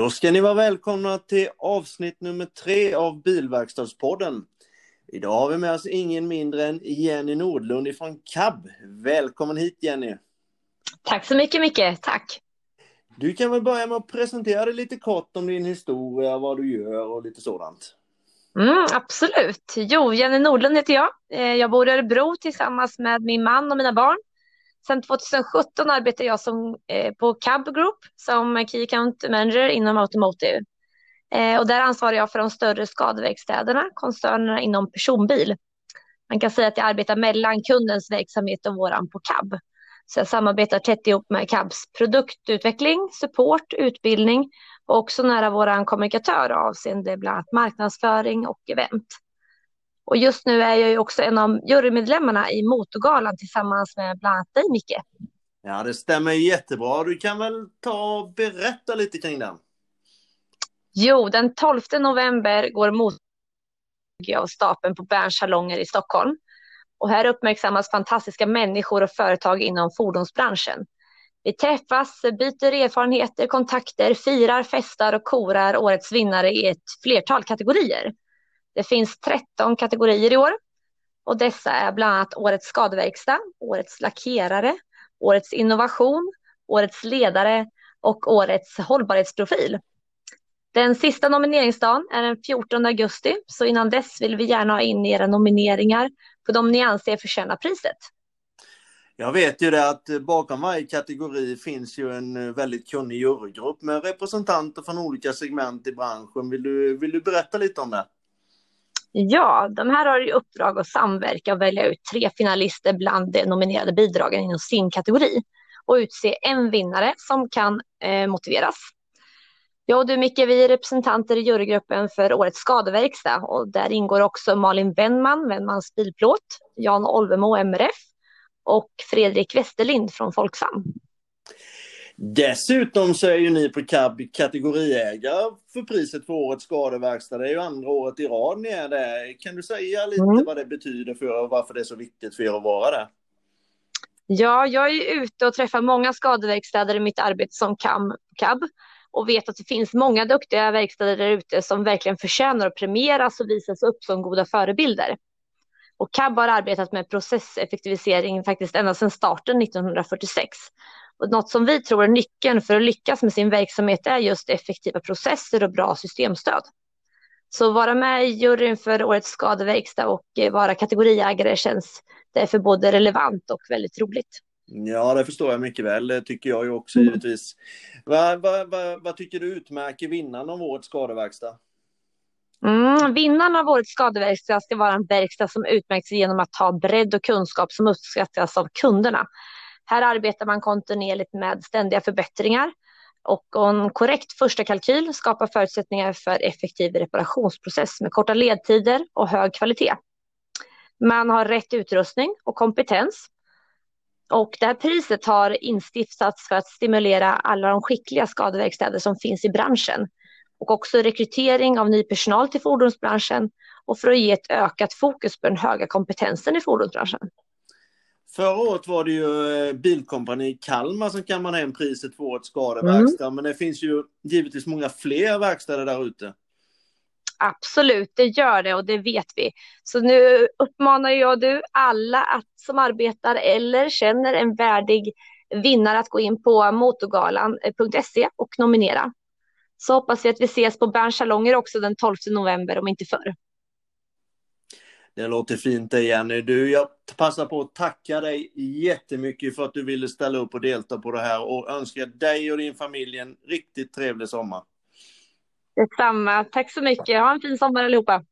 Då ska ni vara välkomna till avsnitt nummer tre av Bilverkstadspodden. Idag har vi med oss ingen mindre än Jenny Nordlund ifrån KAB. Välkommen hit Jenny! Tack så mycket Micke, tack! Du kan väl börja med att presentera dig lite kort om din historia, vad du gör och lite sådant. Mm, absolut! Jo, Jenny Nordlund heter jag. Eh, jag bor i Örebro tillsammans med min man och mina barn. Sedan 2017 arbetar jag som, eh, på Cab Group som Key Account Manager inom Automotive. Eh, och där ansvarar jag för de större skadeverkstäderna, koncernerna inom personbil. Man kan säga att jag arbetar mellan kundens verksamhet och våran på Cab. Så jag samarbetar tätt ihop med Cabs produktutveckling, support, utbildning och också nära våran kommunikatör avseende bland annat marknadsföring och event. Och just nu är jag ju också en av jurymedlemmarna i Motorgalan tillsammans med bland annat dig, Micke. Ja, det stämmer jättebra. Du kan väl ta och berätta lite kring den? Jo, den 12 november går Motorgalan av stapeln på Berns salonger i Stockholm. Och här uppmärksammas fantastiska människor och företag inom fordonsbranschen. Vi träffas, byter erfarenheter, kontakter, firar, festar och korar årets vinnare i ett flertal kategorier. Det finns 13 kategorier i år och dessa är bland annat Årets skadeverkstad, Årets lackerare, Årets innovation, Årets ledare och Årets hållbarhetsprofil. Den sista nomineringsdagen är den 14 augusti, så innan dess vill vi gärna ha in era nomineringar på de ni anser förtjänar priset. Jag vet ju det att bakom varje kategori finns ju en väldigt kunnig jurygrupp med representanter från olika segment i branschen. Vill du, vill du berätta lite om det? Ja, de här har i uppdrag att samverka och välja ut tre finalister bland de nominerade bidragen inom sin kategori och utse en vinnare som kan eh, motiveras. Jag och du Micke, vi är representanter i jurygruppen för årets skadeverkstad och där ingår också Malin Wennman, Wennmans bilplåt, Jan Olvemo, MRF och Fredrik Westerlind från Folksam. Dessutom så är ju ni på KAB kategoriägare för priset för årets skadeverkstad. Det är ju andra året i rad ni är det. Kan du säga lite mm. vad det betyder för er och varför det är så viktigt för er att vara det? Ja, jag är ute och träffar många skadeverkstäder i mitt arbete som KAB och vet att det finns många duktiga verkstäder där ute som verkligen förtjänar att premieras och visas upp som goda förebilder. Och KAB har arbetat med processeffektivisering faktiskt ända sedan starten 1946. Och något som vi tror är nyckeln för att lyckas med sin verksamhet är just effektiva processer och bra systemstöd. Så vara med i juryn för årets skadeverkstad och eh, vara kategoriägare känns därför både relevant och väldigt roligt. Ja, det förstår jag mycket väl. Det tycker jag ju också mm. givetvis. Vad, vad, vad, vad tycker du utmärker vinnaren av årets skadeverkstad? Mm, vinnaren av årets skadeverkstad ska vara en verkstad som utmärks genom att ha bredd och kunskap som uppskattas av kunderna. Här arbetar man kontinuerligt med ständiga förbättringar och en korrekt första kalkyl skapar förutsättningar för effektiv reparationsprocess med korta ledtider och hög kvalitet. Man har rätt utrustning och kompetens. Och det här priset har instiftats för att stimulera alla de skickliga skadeverkstäder som finns i branschen och också rekrytering av ny personal till fordonsbranschen och för att ge ett ökat fokus på den höga kompetensen i fordonsbranschen. Förra året var det ju eh, Bilkompani Kalmar som kammade hem priset för årets skadeverkstad. Mm. Men det finns ju givetvis många fler verkstäder där ute. Absolut, det gör det och det vet vi. Så nu uppmanar jag du alla att, som arbetar eller känner en värdig vinnare att gå in på motorgalan.se och nominera. Så hoppas vi att vi ses på Berns salonger också den 12 november om inte förr. Det låter fint det Jenny. Du, jag passar på att tacka dig jättemycket för att du ville ställa upp och delta på det här och önskar dig och din familj en riktigt trevlig sommar. Detsamma. Tack så mycket. Ha en fin sommar allihopa.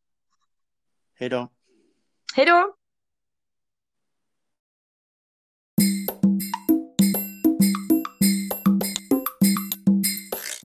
Hej då. Hej då.